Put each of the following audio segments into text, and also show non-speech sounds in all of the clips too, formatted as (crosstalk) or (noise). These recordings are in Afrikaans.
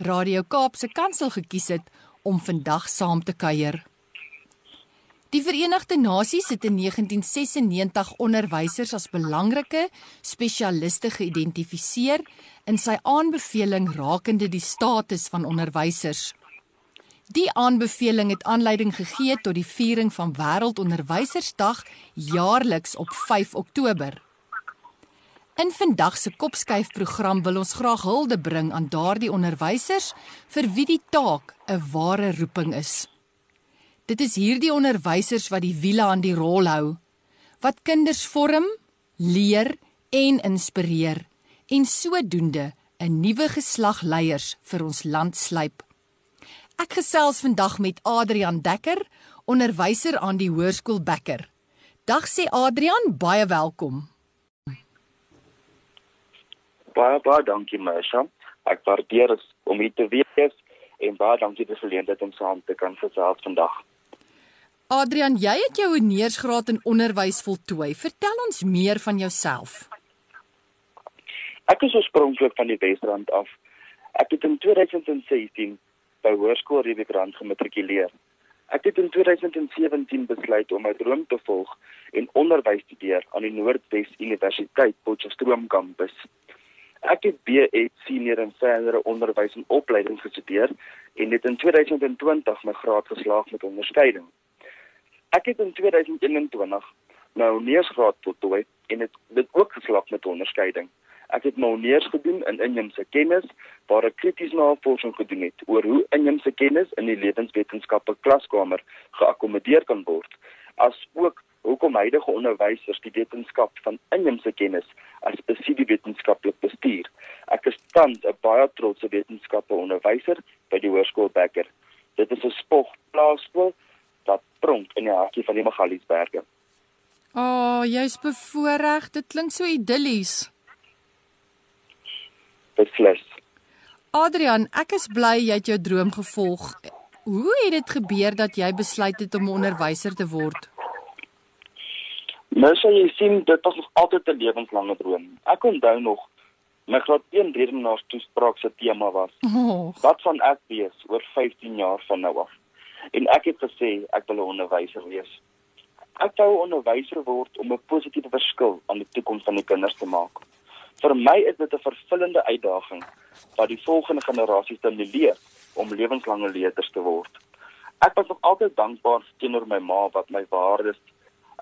Radio Kaapse Kansel gekies het om vandag saam te kuier. Die Verenigde Nasies het in 1996 onderwysers as belangrike spesialiste geïdentifiseer in sy aanbeveling rakende die status van onderwysers. Die aanbeveling het aanleiding gegee tot die viering van Wêreldonderwysersdag jaarliks op 5 Oktober. In vandag se kopskuifprogram wil ons graag hulde bring aan daardie onderwysers vir wie die taak 'n ware roeping is. Dit is hierdie onderwysers wat die wiele aan die rol hou, wat kinders vorm, leer en inspireer en sodoende 'n nuwe geslag leiers vir ons land slyp. Ek gesels vandag met Adrian Dekker, onderwyser aan die Hoërskool Bekker. Dag sê Adrian, baie welkom. Baie baie dankie Masha. Ek waardeer dit om hier te wees en baie dankie vir die geleentheid om saam te kan gesels vandag. Adrian, jy het jou honeursgraad in onderwys voltooi. Vertel ons meer van jouself. Ek is oorspronklik van die Wesrand af. Ek het in 2016 by Hoërskool Riebeekrand gematrikuleer. Ek het in 2017 besluit om my droom te volg en onderwys te studeer aan die Noordwes Universiteit Potchefstroom kampus. Ek het BA senior en verdere onderwys en opleiding gestudeer en het in 2020 my graad geslaag met onderskeiding. Ek het in 2021 my honeursgraad voltooi en het dit ook geslaag met onderskeiding. Ek het my honeurs gedoen in inheemse kennis waar ek krities navorsing gedoen het oor hoe inheemse kennis in die lewenswetenskappe klaskamer geakkommodeer kan word, asook hoekom huidige onderwysers die wetenskap van inheemse kennis as spesifiek wetenskaplik bestuur. Ek is tans 'n baie trotse wetenskappe onderwyser by die Hoërskool Bekker. Dit is 'n spog plaaskool wat pronk in die hartjie van die Magaliesberge. O, oh, jy's bevoorreg. Dit klink so idillies. Beslis. Adrian, ek is bly jy het jou droom gevolg. Hoe het dit gebeur dat jy besluit het om 'n onderwyser te word? Mens jy sien dit was nog altyd 'n lewenslange droom. Ek onthou nog my graad 1 redenaars toespraak se tema was: Oh. "Wat van ek wees oor 15 jaar van nou af?" En ek het gesê ek wil 'n onderwyser wees. Ek wou 'n onderwyser word om 'n positiewe verskil aan die toekoms van die kinders te maak. Vir my is dit 'n vervullende uitdaging wat die volgende generasie stimuleer om lewenslange leerders te word. Ek was nog altyd dankbaar teenoor my ma wat my waardes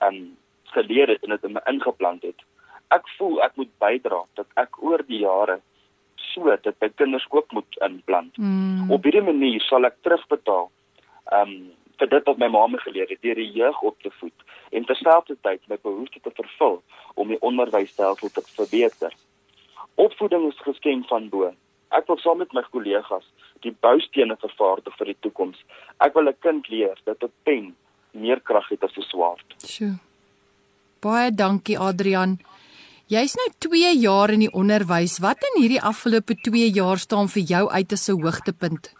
um geleer het en dit in my ingeplant het. Ek voel ek moet bydra dat ek oor die jare so dit by kinders ook moet inplant. Mm. Op hierdie manier sal ek terugbetaal um vir dit wat my ma my geleer het deur die jeug op te voed en terselfdertyd my behoefte te vervul om die onderwysstelsel te verbeter. Opvoeding is geskenk van bo. Ek wil saam met my kollegas die boustene vervaardig vir die toekoms. Ek wil 'n kind leer dat 'n pen meer krag het as 'n swaard. Sjoe. Baie dankie Adrian. Jy's nou 2 jaar in die onderwys. Wat in hierdie afgelope 2 jaar staan vir jou uit as 'n hoogtepunt?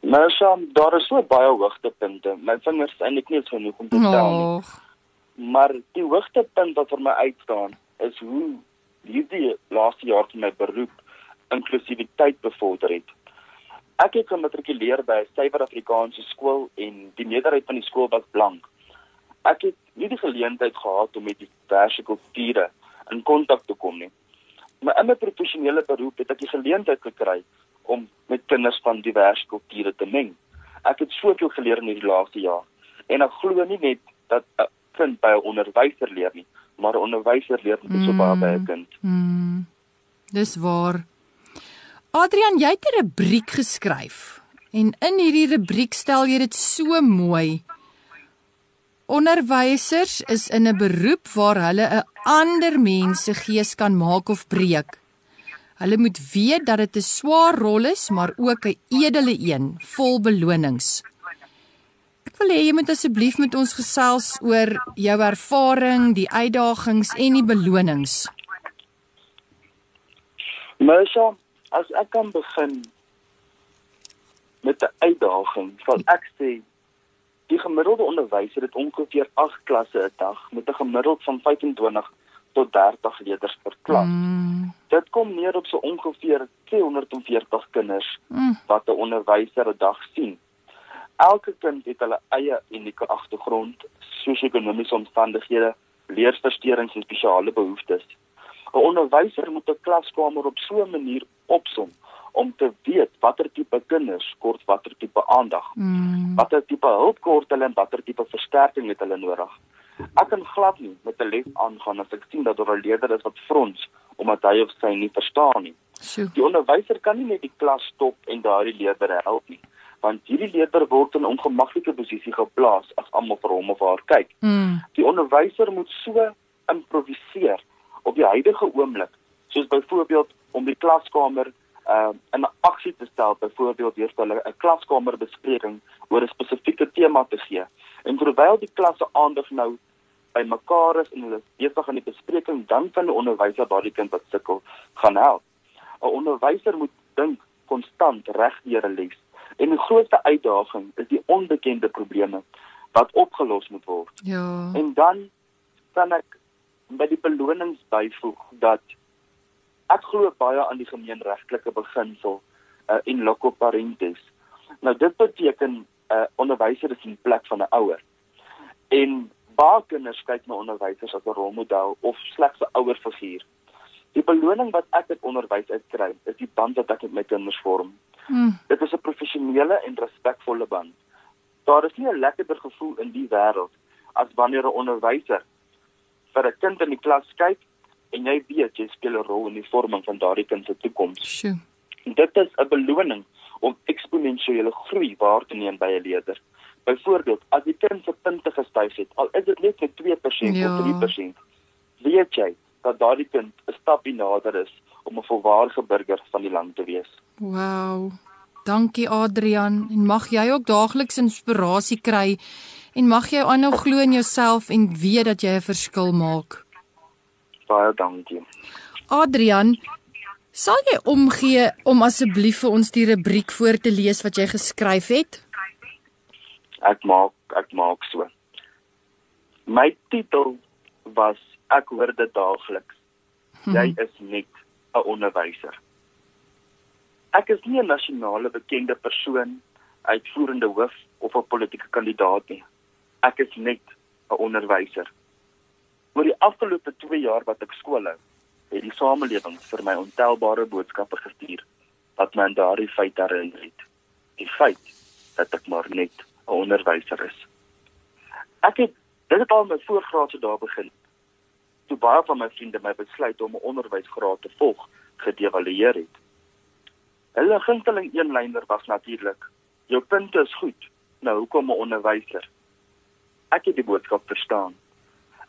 Maar Sam, daar is so baie hoogtepunte. My vingers is eintlik nie genoeg om te tel nie. Maar die hoogtepunt wat vir my uitstaan is hoe hierdie laaste jaar van my beroep inklusiwiteit bevorder het. Ek het gematrikuleer by 'n Suiwer-Afrikaanse skool en die meerderheid van die skool was blank. Ek het nie die geleentheid gehad om met diverse kulture in kontak te kom nie. Maar in my professionele beroep het ek die geleentheid gekry om met kinders van diverse kulture te meng. Ek het soveel geleer in hierdie laaste jaar en ek glo nie net dat 'n kind by 'n onderwyser leer nie, maar 'n onderwyser leer net so baie by 'n kind. Mm. Dis waar. Adrian, jy het 'n rubriek geskryf. En in hierdie rubriek stel jy dit so mooi. Onderwysers is in 'n beroep waar hulle 'n ander mens se gees kan maak of breek. Hulle moet weet dat dit 'n swaar rol is, maar ook 'n edele een, vol belonings. Ek wil hê jy moet asseblief met ons gesels oor jou ervaring, die uitdagings en die belonings. Mersha, as ek kan begin met 'n uitdaging, sal ek sê die gemiddelde onderwyser het ongeveer 8 klasse 'n dag met 'n gemiddeld van 25 tot 30 leerders per klas. Mm. Dit kom neer op so ongeveer 240 kinders mm. wat 'n onderwyser 'n dag sien. Elke kind het hulle eie unieke agtergrond, sosio-ekonomiese omstandighede, leerversteurings en spesiale behoeftes. 'n Onderwyser moet 'n klaskamer op so 'n manier opsom om te weet watter tipe kinders kort watter tipe aandag. Mm. Watter tipe hulp kort hulle en watter tipe versterking het hulle nodig. Ek kan glad nie met 'n les aangaan as ek sien dat daar 'n leerder is wat frons omdat hy of sy nie verstaan nie. So. Die onderwyser kan nie net die klas stop en daardie leerder help nie, want hierdie leerder word in 'n ongemaklike posisie geplaas as almal vir hom of haar kyk. Mm. Die onderwyser moet so improviseer op die huidige oomblik, soos byvoorbeeld om die klaskamer uh, in aksie te stel, byvoorbeeld deur hulle 'n klaskamerbespreking oor 'n spesifieke tema te gee. En terwyl die klasse aandag nou by mekaar is en hulle besig aan die bespreking, dan kan die onderwyser daardie kind wat sukkel gaan help. 'n Onderwyser moet dink konstant reg deur 'n les. En die grootste uitdaging is die onbekende probleme wat opgelos moet word. Ja. En dan kan ek by die belonings byvoeg dat ek glo baie aan die gemeenregtelike beginsel uh, in loco parentis. Nou dit beteken 'n uh, onderwyser is in plek van 'n ouer. En baie kinders kyk na onderwysers as 'n rolmodel of slegs 'n ouerfiguur. Die beloning wat ek uit onderwys uitkry, is die band wat ek met my kinders vorm. Hmm. Dit is 'n professionele en respekvolle band. Daar is nie 'n lekkerder gevoel in die wêreld as wanneer 'n onderwyser vir 'n kind in die klas kyk en jy weet jy speel 'n rol in die vorming van daardie kind se toekoms. Sjoe. Dit is 'n beloning om eksponensiële groei waar te neem by 'n leerder. Byvoorbeeld, as die kind se punte gestyg het, al is dit net met 2% ja. of 3%, weet jy dat daardie kind 'n stapie nader is om 'n volwaardige burger van die land te wees. Wow. Dankie Adrian en mag jy ook daagliks inspirasie kry en mag jy aanhou glo in jouself en weet dat jy 'n verskil maak. Baie dankie. Adrian, sal jy omgee om asseblief vir ons die rubriek voor te lees wat jy geskryf het? Ek maak ek maak so. My titel was ek hoor dit daagliks. Hmm. Jy is net 'n onderwyser. Ek is nie 'n nasionale bekende persoon, uitvoerende hoof of 'n politieke kandidaat nie. Ek is net 'n onderwyser. Oor die afgelope 2 jaar wat ek skool hou, het die samelewing vir my ontelbare boodskappe gestuur wat my aan daardie feit herinner het. Die feit dat ek maar net 'n onderwyser is. Ek het dit het al my voorgraadse dae begin. Toe baie van my vriende my besluit om 'n onderwysgraad te volg, gedevalueer het. Hulle gunsteling eenlyner was natuurlik: "Jou punte is goed. Nou hoekom 'n onderwyser?" Ek het die boodskap verstaan.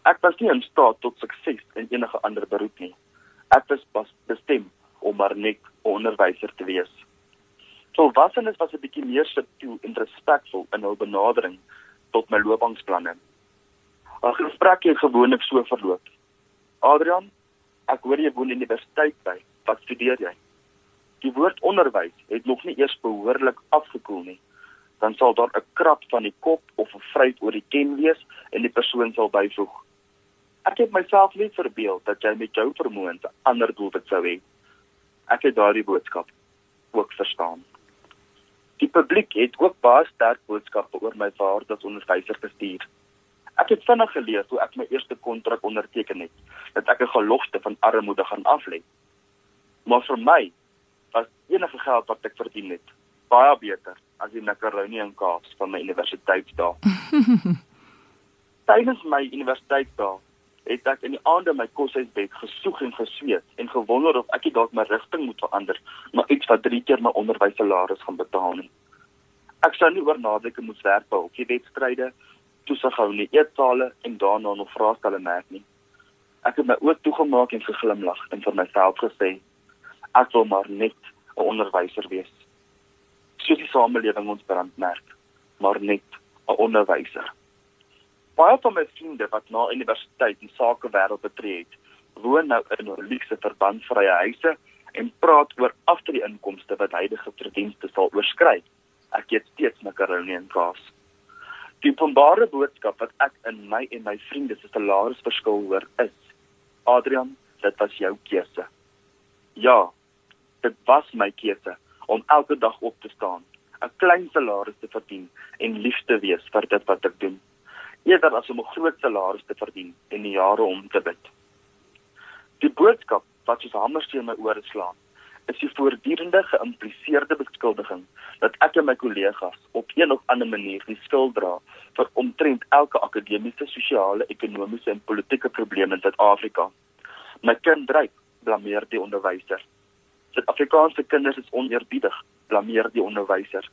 Ek was nie in staat tot sukses in enige ander beroep nie. Ek was pas bestem om maar net onderwyser te wees. Volwassenes was 'n bietjie meer subtiel en respekvol in hul benadering tot my loopbaanplanne. Ons gesprek het gewoonlik so verloop. Adrian, ek hoor jy woon in die universiteit by. Wat studeer jy? Die woord onderwys het nog nie eers behoorlik afgekoel nie. Dan sal daar 'n krap van die kop of 'n vryheid oor die ken wees en die persoon sal byvoeg: Ek het myself net verbeel dat jy met jou vermoëns ander doelwit sou hê. Ek het daardie boodskap ook verstaan. Die publiek het ook baie sterk boodskappe oor my vaart as onderwyser gestuur. Ek het vinnig geleer toe ek my eerste kontrak onderteken het dat ek 'n gelofte van armoede gaan aflê. Maar vir my was enige geld wat ek verdien het baie beter as die macaroni en kaas van my universiteitsdae. (laughs) Tydens my universiteitsdae het ek in die aande my koshuisbed gesoek en gesweet en gewonder of ek dalk my rigting moet verander, maar iets wat drie keer my onderwyssalaris gaan betaal nie. Ek sou nie oor nadenke moet werk by hokkiewedstryde, toesig hou in die eetsale en daarna nog vraestelle merk nie. Ek het my oë toegemaak en geglimlag en vir myself gesê: Ek wil maar net 'n onderwyser wees. Soos die samelewing ons brandmerk, maar net 'n onderwyser. Baie van my vriende wat na universiteit die sakewêreld betree het, woon nou in luukse verbandvrye huise en praat oor after die inkomste wat huidige verdienste sal oorskry. Ek eet steeds makaroni en kaas. Die openbare boodskap wat ek in my en my vriende se salarisverskil hoor is: Adrian, dit was jou keuse. Ja, dit was my keuse om elke dag op te staan, 'n klein salaris te verdien en lief te wees vir dit wat ek doen, eerder as om 'n groot salaris te verdien en die jare om te bid. Die boodskap wat soos hamersteen my ore slaan, is die voortdurende geïmpliseerde beskuldiging dat ek en my kollegas op een of ander manier die skuld dra vir omtrent elke akademiese, sosiale, ekonomiese en politieke probleem in Suid-Afrika. My kind dryf, blameer die onderwyser. Suid-Afrikaanse kinders is oneerbiedig, blameer die onderwyser.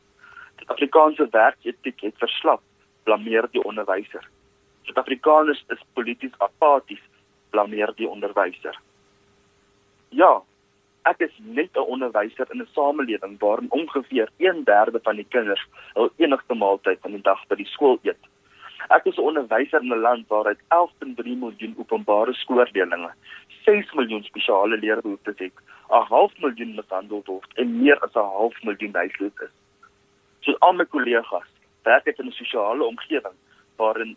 Suid-Afrikaanse werketiek het verslap, blameer die onderwyser. Suid-Afrikaners is polities apaties, blameer die onderwyser. Ja, ek is net 'n onderwyser in 'n samelewing waarin ongeveer 1/3 van die kinders hul enigste maaltyd van die dag by die skool eet. Ek is 'n onderwyser in 'n land waar uit 11.3 miljoen openbare skoolleerders 6 miljoen spesiale leerbehoeftes het, 'n half miljoen mishandel word en meer as 'n half miljoen huisloos is. Soos al my kollegas, werk ek in 'n sosiale omgewing waarin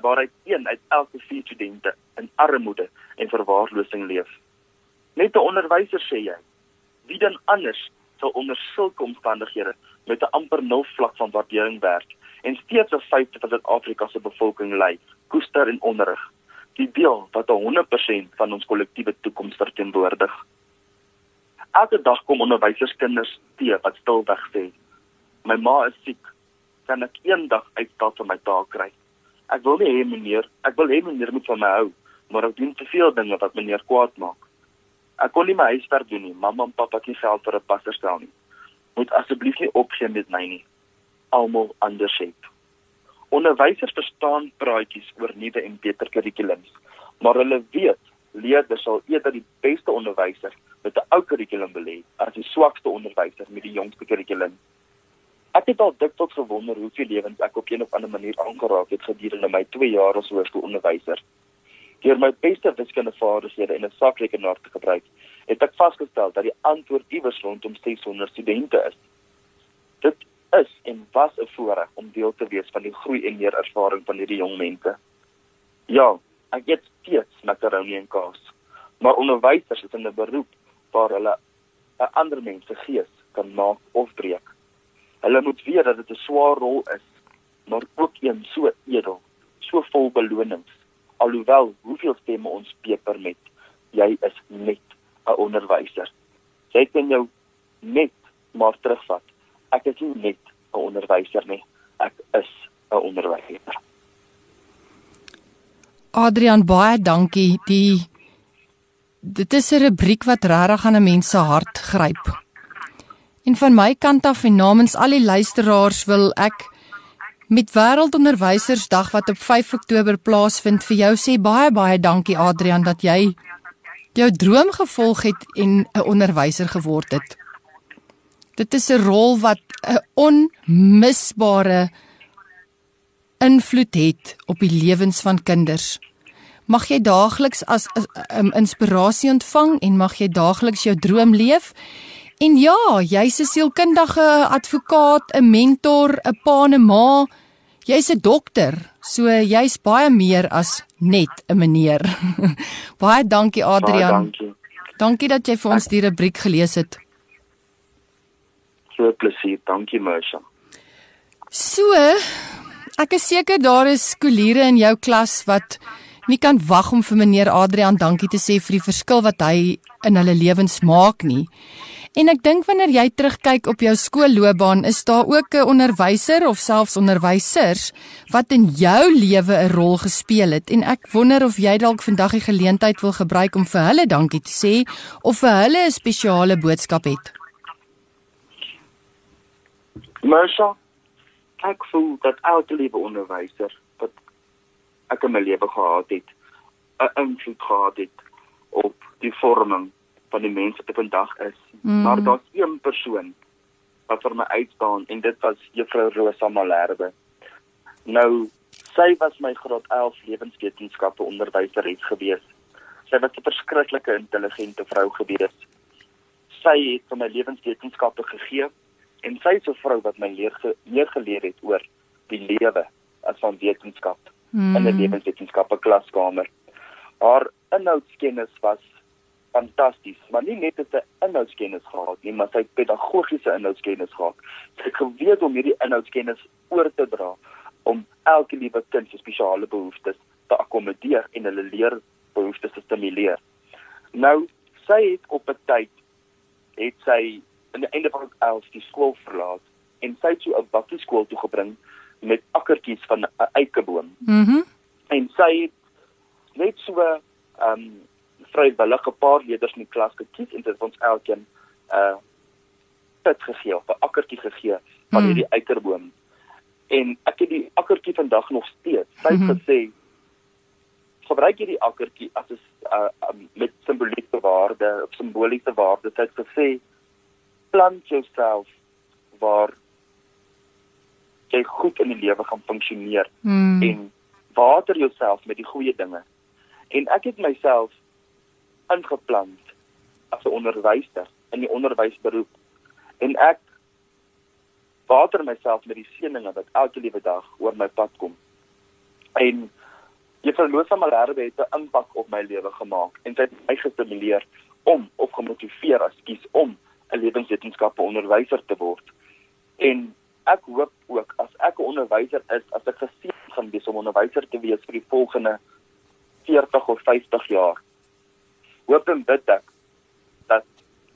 waaruit een uit elke vier studente in armoede en verwaarlosing leef. Net 'n onderwyser sê jy. Wie dan anders sal onder sulke omstandighede met 'n amper nul vlak van waardering werk en steeds 'n vyfde van Suid-Afrika se bevolking ly, koester en onderrig. Die deel wat 100% van ons kollektiewe toekoms verteenwoordig. Elke dag kom onderwyserskinders te wat stilweg sê: "My ma is siek. Kan ek eendag uitstel vir my taak kry?" Ek wil nie hê meneer, ek wil hê meneer moet van my hou, maar ek doen te veel dinge wat meneer kwaad maak. Ek kon nie my huiswerk doen nie. Mamma en pappa het nie geld vir 'n passer stel nie. Moet asseblief nie opgee met my nie. Almal anders het. Onderwysers verstaan praatjies oor nuwe en beter kurrikulums, maar hulle weet leerders sal eerder die beste onderwyser met 'n ou kurrikulum belê as die swakste onderwyser met die jongste kurrikulum. Ek het al dikwels gewonder hoeveel lewens ek op 'n of ander manier aangeraak het gedurende my 2 jaar as hoërskoolonderwyser. Deur my beste wiskundevaardighede en 'n sakrekenaar te gebruik, het ek vasgestel dat die antwoord iewers rondom 600 studente is. Dit is en was 'n voorreg om deel te wees van die groei en meer ervaring van hierdie jong mense. Ja, ek het steeds makaroni en kaas, maar onderwysers is in 'n beroep waar hulle 'n ander mens se gees kan maak of breek. Hulle moet weet dat dit 'n swaar rol is, maar ook een so edel, so vol belonings. Alhoewel hoeveel stemme ons peper met jy is net 'n onderwyser. Jy kan jou net maar terugvat. Ek is nie net 'n onderwyser nie ek is 'n onderwyser. Adrian baie dankie. Die dit is 'n rubriek wat regtig aan 'n mens se hart gryp en van my kant af en namens al die luisteraars wil ek met Wêreldonderwysersdag wat op 5 Oktober plaasvind vir jou sê baie baie dankie Adrian dat jy jou droom gevolg het en 'n onderwyser geword het. Dit is 'n rol wat 'n onmisbare invloed het op die lewens van kinders. Mag jy daagliks as 'n um, inspirasie ontvang en mag jy daagliks jou droom leef. En ja, jy's 'n sielkundige advokaat, 'n mentor, 'n pa en 'n ma, Jy's 'n dokter, so jy's baie meer as net 'n meneer. (laughs) baie dankie Adrian. Baie dankie. Dankie dat jy vir ons die rubriek gelees het. So plesier, dankie Mersha. So, ek is seker daar is skooliere in jou klas wat nie kan wag om vir meneer Adrian dankie te sê vir die verskil wat hy in hulle lewens maak nie. En ek dink wanneer jy terugkyk op jou skoolloopbaan, is daar ook 'n onderwyser of selfs onderwysers wat in jou lewe 'n rol gespeel het en ek wonder of jy dalk vandag die geleentheid wil gebruik om vir hulle dankie te sê of vir hulle 'n spesiale boodskap het. Marsha, ek voel dat elke liewe onderwyser wat ek in my lewe gehad het, 'n invloed gehad het op die vorming van die mense wat vandag is. Mm. Maar daar's een persoon wat vir my uitstaan en dit was Juffrou Rosa Malherbe. Nou sy was my graad 11 lewenswetenskappe onderwyseres gewees. Sy was 'n verskriklike intelligente vrou gewees. Sy het vir my lewenswetenskappe gegee en sy is 'n vrou wat my leer meer geleer het oor die lewe as van wetenskap mm. in 'n lewenswetenskappe klaskamer. Haar inhoudskennis was fantasties, maar nie net het sy inhoudskennis gehad nie, maar sy pedagogiese inhoudskennis gehad. Sy het geweet om hierdie inhoudskennis oor te dra om elke liewe kind se spesiale behoeftes te akkommodeer en hulle leerbehoeftes te stimuleer. Nou, sy het op 'n tyd het sy aan die einde van 11 die skool verlaat en sy het so 'n bakkie skool toe gebring met akkertjies van 'n eikeboom. Mhm. Mm en sy het net so 'n um, vrywillige paar leerders in die klas gekies en dit het ons elkeen 'n uh, pit gegee of 'n akkertjie gegee van mm. hierdie eikeboom en ek het die akkertjie vandag nog steeds. Sy het mm -hmm. gesê gebruik jy die akkertjie as 'n uh, um, met simboliese waarde of simboliese waarde. Sy het gesê plant jouself waar jy goed in die lewe gaan funksioneer mm. en water jouself met die goeie dinge. En ek het myself ingeplant as 'n onderwyser in die onderwysberoep en ek water myself met die seëninge wat elke liewe dag oor my pad kom. En Juffrou Losa Malherbe het 'n impak op my lewe gemaak en sy het my gestimuleer om of gemotiveer as kies om 'n lewenswetenskappe onderwyser te word. En ek hoop ook as ek 'n onderwyser is, as ek geseën gaan wees om onderwyser te wees vir die volgende 40 of 50 jaar. Hoop en bid ek dat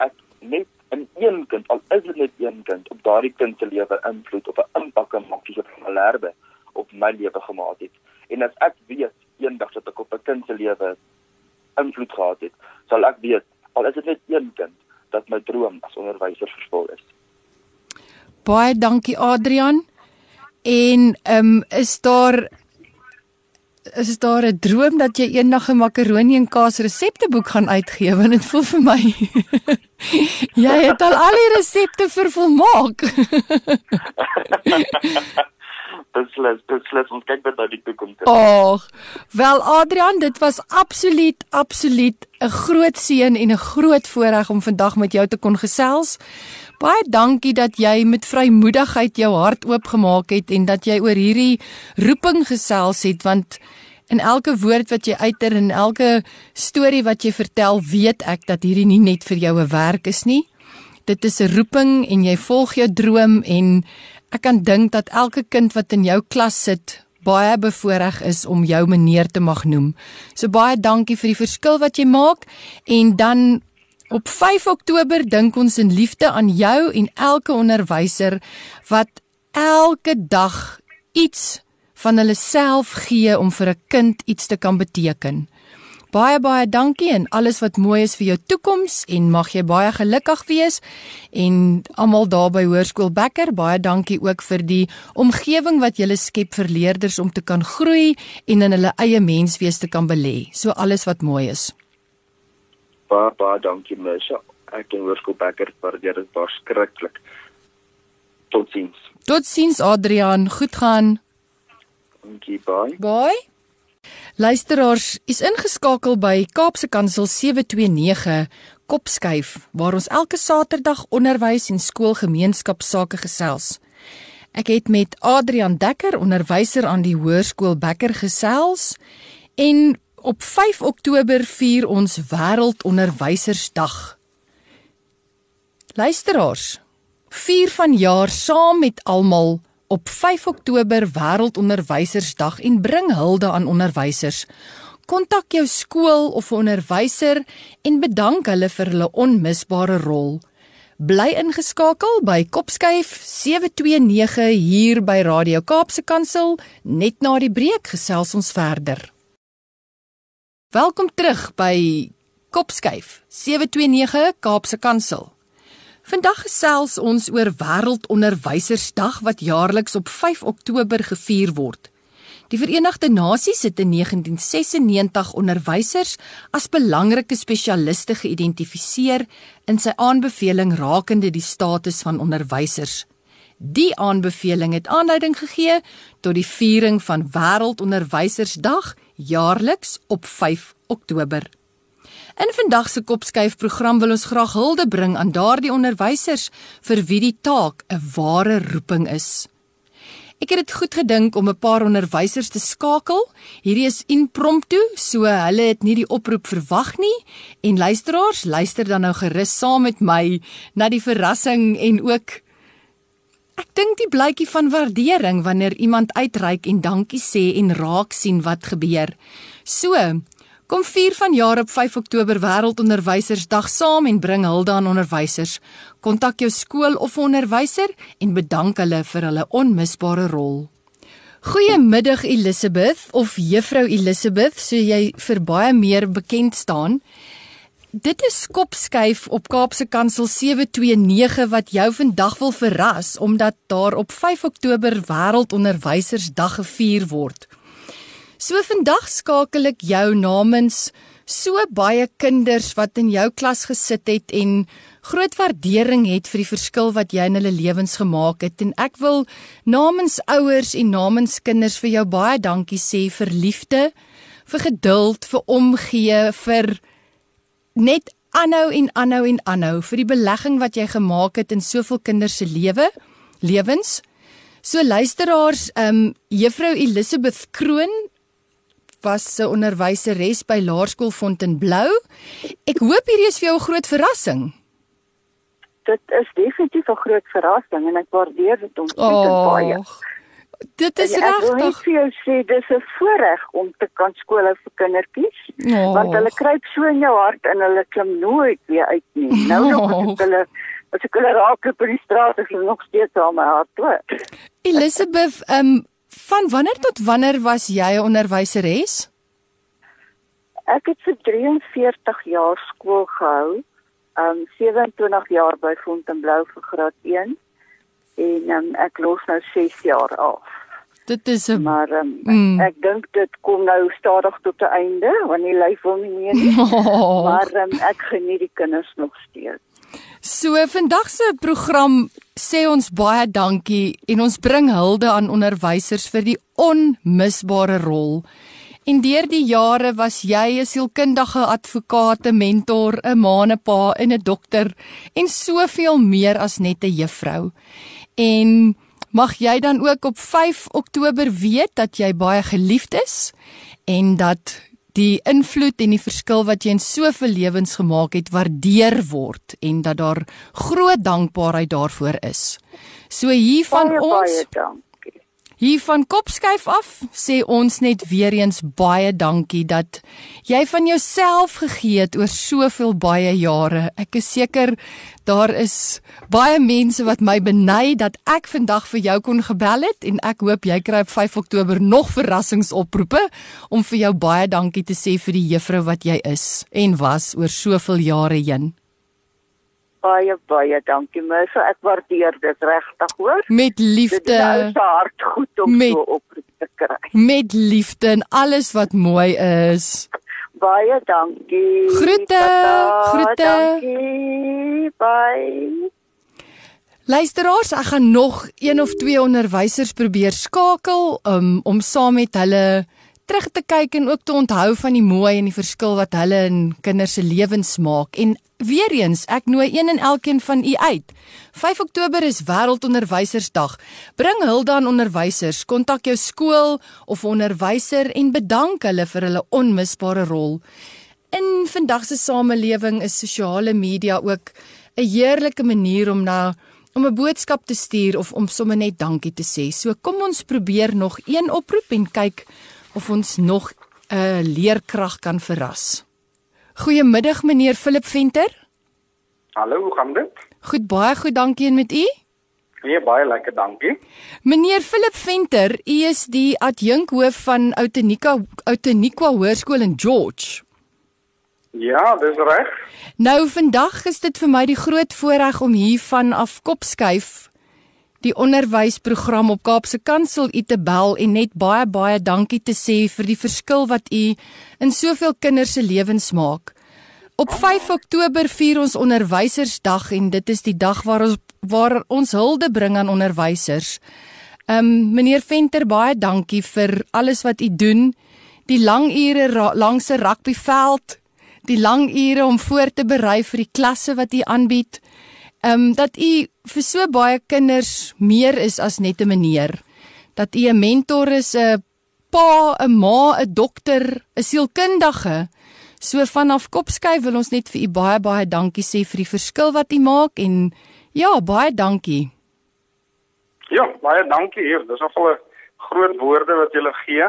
ek net in een kind, al is dit net een kind, op daardie kind se lewe invloed of 'n impak kan maak soos wat Malherbe op my lewe gemaak het. En as ek weet eendag dat ek op 'n kind se lewe invloed gehad het, sal ek weet al is dit net een kind dat my droom as onderwyser vervul is. Baie dankie Adrian. En ehm um, is daar is daar 'n droom dat jy eendag 'n makaronie en kaas resepteboek gaan uitgee want dit voel vir my (laughs) jy het al al die resepte vervolmaak. (laughs) beslis, beslis ons kyk met daardie toekoms. Ag, wel Adrian, dit was absoluut absoluut 'n groot seën en 'n groot voorreg om vandag met jou te kon gesels. Baie dankie dat jy met vrymoedigheid jou hart oopgemaak het en dat jy oor hierdie roeping gesels het want in elke woord wat jy uiter en elke storie wat jy vertel, weet ek dat hierdie nie net vir jou 'n werk is nie. Dit is 'n roeping en jy volg jou droom en Ek kan dink dat elke kind wat in jou klas sit baie bevoorreg is om jou meneer te mag noem. So baie dankie vir die verskil wat jy maak en dan op 5 Oktober dink ons in liefde aan jou en elke onderwyser wat elke dag iets van hulle self gee om vir 'n kind iets te kan beteken. Baie baie dankie en alles wat mooi is vir jou toekoms en mag jy baie gelukkig wees en almal daar by Hoërskool Becker baie dankie ook vir die omgewing wat jy skep vir leerders om te kan groei en in hulle eie menswees te kan belê. So alles wat mooi is. Baie baie dankie Mesha. Ek en Hoërskool Becker waardeer dit verskriklik. Totsiens. Totsiens Adrian, goed gaan. Dankie, bye. Bye. Luisteraars, is ingeskakel by Kaapse Kansel 729 Kopskuif waar ons elke Saterdag onderwys en skoolgemeenskapsake gesels. Ek het met Adrian Dekker, onderwyser aan die Hoërskool Bekker gesels en op 5 Oktober vier ons Wêreldonderwysersdag. Luisteraars, vier van jaar saam met almal op 5 Oktober Wêreldonderwysersdag en bring hulde aan onderwysers. Kontak jou skool of 'n onderwyser en bedank hulle vir hulle onmisbare rol. Bly ingeskakel by Kopskyf 729 hier by Radio Kaapse Kansel net na die breek gesels ons verder. Welkom terug by Kopskyf 729 Kaapse Kansel. Vandag gesels ons oor Wêreldonderwysersdag wat jaarliks op 5 Oktober gevier word. Die Verenigde Nasies het in 1996 onderwysers as belangrike spesialiste geïdentifiseer in sy aanbeveling rakende die status van onderwysers. Die aanbeveling het aanleiding gegee tot die viering van Wêreldonderwysersdag jaarliks op 5 Oktober. In vandag se kopskuif program wil ons graag hulde bring aan daardie onderwysers vir wie die taak 'n ware roeping is. Ek het dit goed gedink om 'n paar onderwysers te skakel. Hierdie is impromptu, so hulle het nie die oproep verwag nie en luisteraars, luister dan nou gerus saam met my na die verrassing en ook ek dink die blykie van waardering wanneer iemand uitreik en dankie sê en raak sien wat gebeur. So, Kom vier van jaar op 5 Oktober Wêreldonderwysersdag saam en bring hulde aan onderwysers. Kontak jou skool of onderwyser en bedank hulle vir hulle onmisbare rol. Goeiemiddag Elisabeth of Juffrou Elisabeth, so jy vir baie meer bekend staan. Dit is Kopskuif op Kaapse Kansel 729 wat jou vandag wil verras omdat daar op 5 Oktober Wêreldonderwysersdag gevier word. So vandag skakel ek jou namens so baie kinders wat in jou klas gesit het en groot waardering het vir die verskil wat jy in hulle lewens gemaak het en ek wil namens ouers en namens kinders vir jou baie dankie sê vir liefde, vir geduld, vir omgee, vir net aanhou en aanhou en aanhou vir die belegging wat jy gemaak het in soveel kinders se lewe, lewens. So luisteraars, ehm um, Juffrou Elisabeth Kroon was 'n onderwyseres by Laerskool Fontainebleau. Ek hoop hierdie is vir jou 'n groot verrassing. Dit is definitief 'n groot verrassing en ek waardeer dit ontsettend oh, baie. Dit is regtig. Ek wil vir jou sê dis 'n voorreg om te kan skool hou vir kindertjies. Oh. Want hulle kruip so in jou hart en hulle klim nooit weer uit nie. Nou nog oh. as hulle as ek hulle raak op die straat is hulle nog steeds aan my hart toe. Elizabeth, ehm um, Van wanneer tot wanneer was jy 'n onderwyseres? Ek het vir 43 jaar skool gehou. Um 27 jaar by Fontainebleau vir graad 1 en um, ek los nou 6 jaar af. Dit is 'n Maar um, mm. ek dink dit kom nou stadig tot 'n einde want die lyf wil nie meer nie. Oh. (laughs) Maar um, ek geniet die kinders nog steeds. So vandag se program sê ons baie dankie en ons bring hulde aan onderwysers vir die onmisbare rol. En deur die jare was jy 'n sielkundige advokaat, 'n mentor, 'n maanepa en 'n dokter en soveel meer as net 'n juffrou. En mag jy dan ook op 5 Oktober weet dat jy baie geliefd is en dat die invloed en die verskil wat jy in soveel lewens gemaak het waardeer word en dat daar groot dankbaarheid daarvoor is. So hier van baie, ons baie Hier van Kopskyf af sê ons net weer eens baie dankie dat jy van jouself gegee het oor soveel baie jare. Ek is seker daar is baie mense wat my beny dat ek vandag vir jou kon gebel het en ek hoop jy kry op 5 Oktober nog verrassingsoproepe om vir jou baie dankie te sê vir die juffrou wat jy is en was oor soveel jare heen baie baie dankie Mersa. Ek waardeer dit regtig, hoor. Met liefde. Dit is hart goed om met, so oproep te kry. Met liefde en alles wat mooi is. Baie dankie. Groete. Groete. Dankie. Bye. Luisteraars, ek gaan nog een of twee onderwysers probeer skakel um, om saam met hulle terug te kyk en ook te onthou van die mooi en die verskil wat hulle in kinders se lewens maak. En weer eens, ek nooi een en elkeen van u uit. 5 Oktober is Wêreldonderwysersdag. Bring hulde aan onderwysers, kontak jou skool of onderwyser en bedank hulle vir hulle onmisbare rol. In vandag se samelewing is sosiale media ook 'n heerlike manier om na om 'n boodskap te stuur of om sommer net dankie te sê. So kom ons probeer nog een oproep en kyk of ons nog 'n leerkrag kan verras. Goeiemiddag meneer Philip Venter. Hallo, hoe gaan dit? Goed, baie goed, dankie en met u? Nee, baie lekker, dankie. Meneer Philip Venter, u is die adjunkhoof van Outenika Outenikwa Hoërskool in George. Ja, dis reg. Nou vandag is dit vir my die groot voorreg om hier van af Kopskuif die onderwysprogram op Kaapse Kansel u te bel en net baie baie dankie te sê vir die verskil wat u in soveel kinders se lewens maak. Op 5 Oktober vier ons onderwysersdag en dit is die dag waar ons waar ons hulde bring aan onderwysers. Ehm um, meneer Venter baie dankie vir alles wat u doen. Die lang ure langs 'n rugbyveld, die lang ure om voor te berei vir die klasse wat u aanbied. Ehm um, dat u vir so baie kinders meer is as net 'n meneer. Dat u 'n mentor is, 'n pa, 'n ma, 'n dokter, 'n sielkundige. So vanaf Kopskyf wil ons net vir u baie baie dankie sê vir die verskil wat u maak en ja, baie dankie. Ja, baie dankie hier. Dis nogal 'n groot woorde wat jy gee.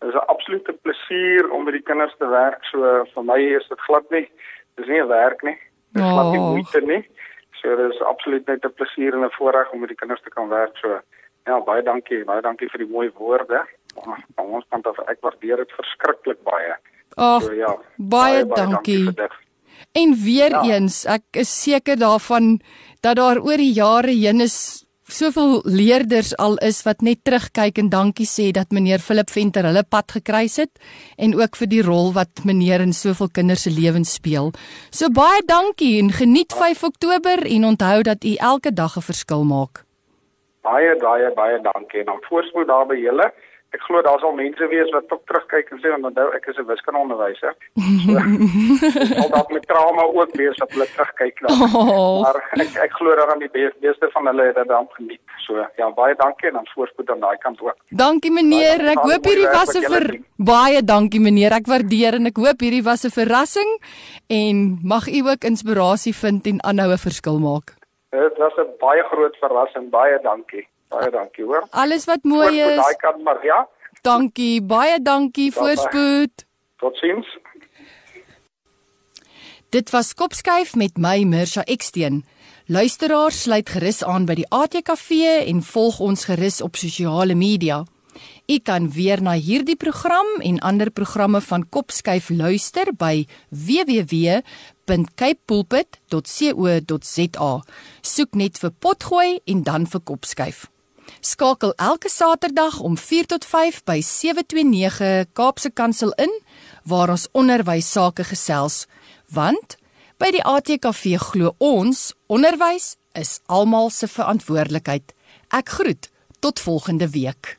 Dit is 'n absolute plesier om met die kinders te werk. So vir my is dit glad nie. Dis nie 'n werk nie. Dis glad nie oh. moeite nie. So dit is absoluut net 'n plesier en 'n voorreg om met die kinders te kan werk. So ja, baie dankie. Baie dankie vir die mooi woorde. Ons kant af ek waardeer dit verskriklik baie. Ag, so, ja, baie, baie dankie. dankie en weer ja. eens, ek is seker daarvan dat daar oor die jare heen is soveel leerders al is wat net terugkyk en dankie sê dat meneer Philip Venter hulle pad gekruis het en ook vir die rol wat meneer in soveel kinders se lewens speel. So baie dankie en geniet 5 Oktober en onthou dat u elke dag 'n verskil maak. Baie baie baie dankie en dan voorspoed daar by julle ek glo daar sal mense wees wat ook terugkyk en sê want onthou ek is 'n wiskundeonderwyser. So, (laughs) al dalk met trauma ook wees wat hulle terugkyk na. Oh. Maar ek ek glo dat aan die meeste van hulle het dit dan geniet. So ja, baie dankie en dan voorspoed aan daai kant ook. Dankie meneer, ek hoop hierdie was 'n ver... baie dankie meneer. Ek waardeer en ek hoop hierdie was 'n verrassing en mag u ook inspirasie vind en aanhou 'n verskil maak. Dit was 'n baie groot verrassing. Baie dankie. Baie dankie, hoor. Alles wat mooi is. Daai kant maar, ja. Dankie, baie dankie voorspoed. Totsiens. Dit was Kopskyf met my Mirsha Eksteen. Luisteraars sluit gerus aan by die ATKV en volg ons gerus op sosiale media. U kan weer na hierdie program en ander programme van Kopskyf luister by www.capepulpit.co.za. Soek net vir potgooi en dan vir Kopskyf. Skakel elke Saterdag om 4 tot 5 by 729 Kaapse Kansel in waar ons onderwys sake gesels want by die ATKV glo ons onderwys is almal se verantwoordelikheid. Ek groet tot volgende week.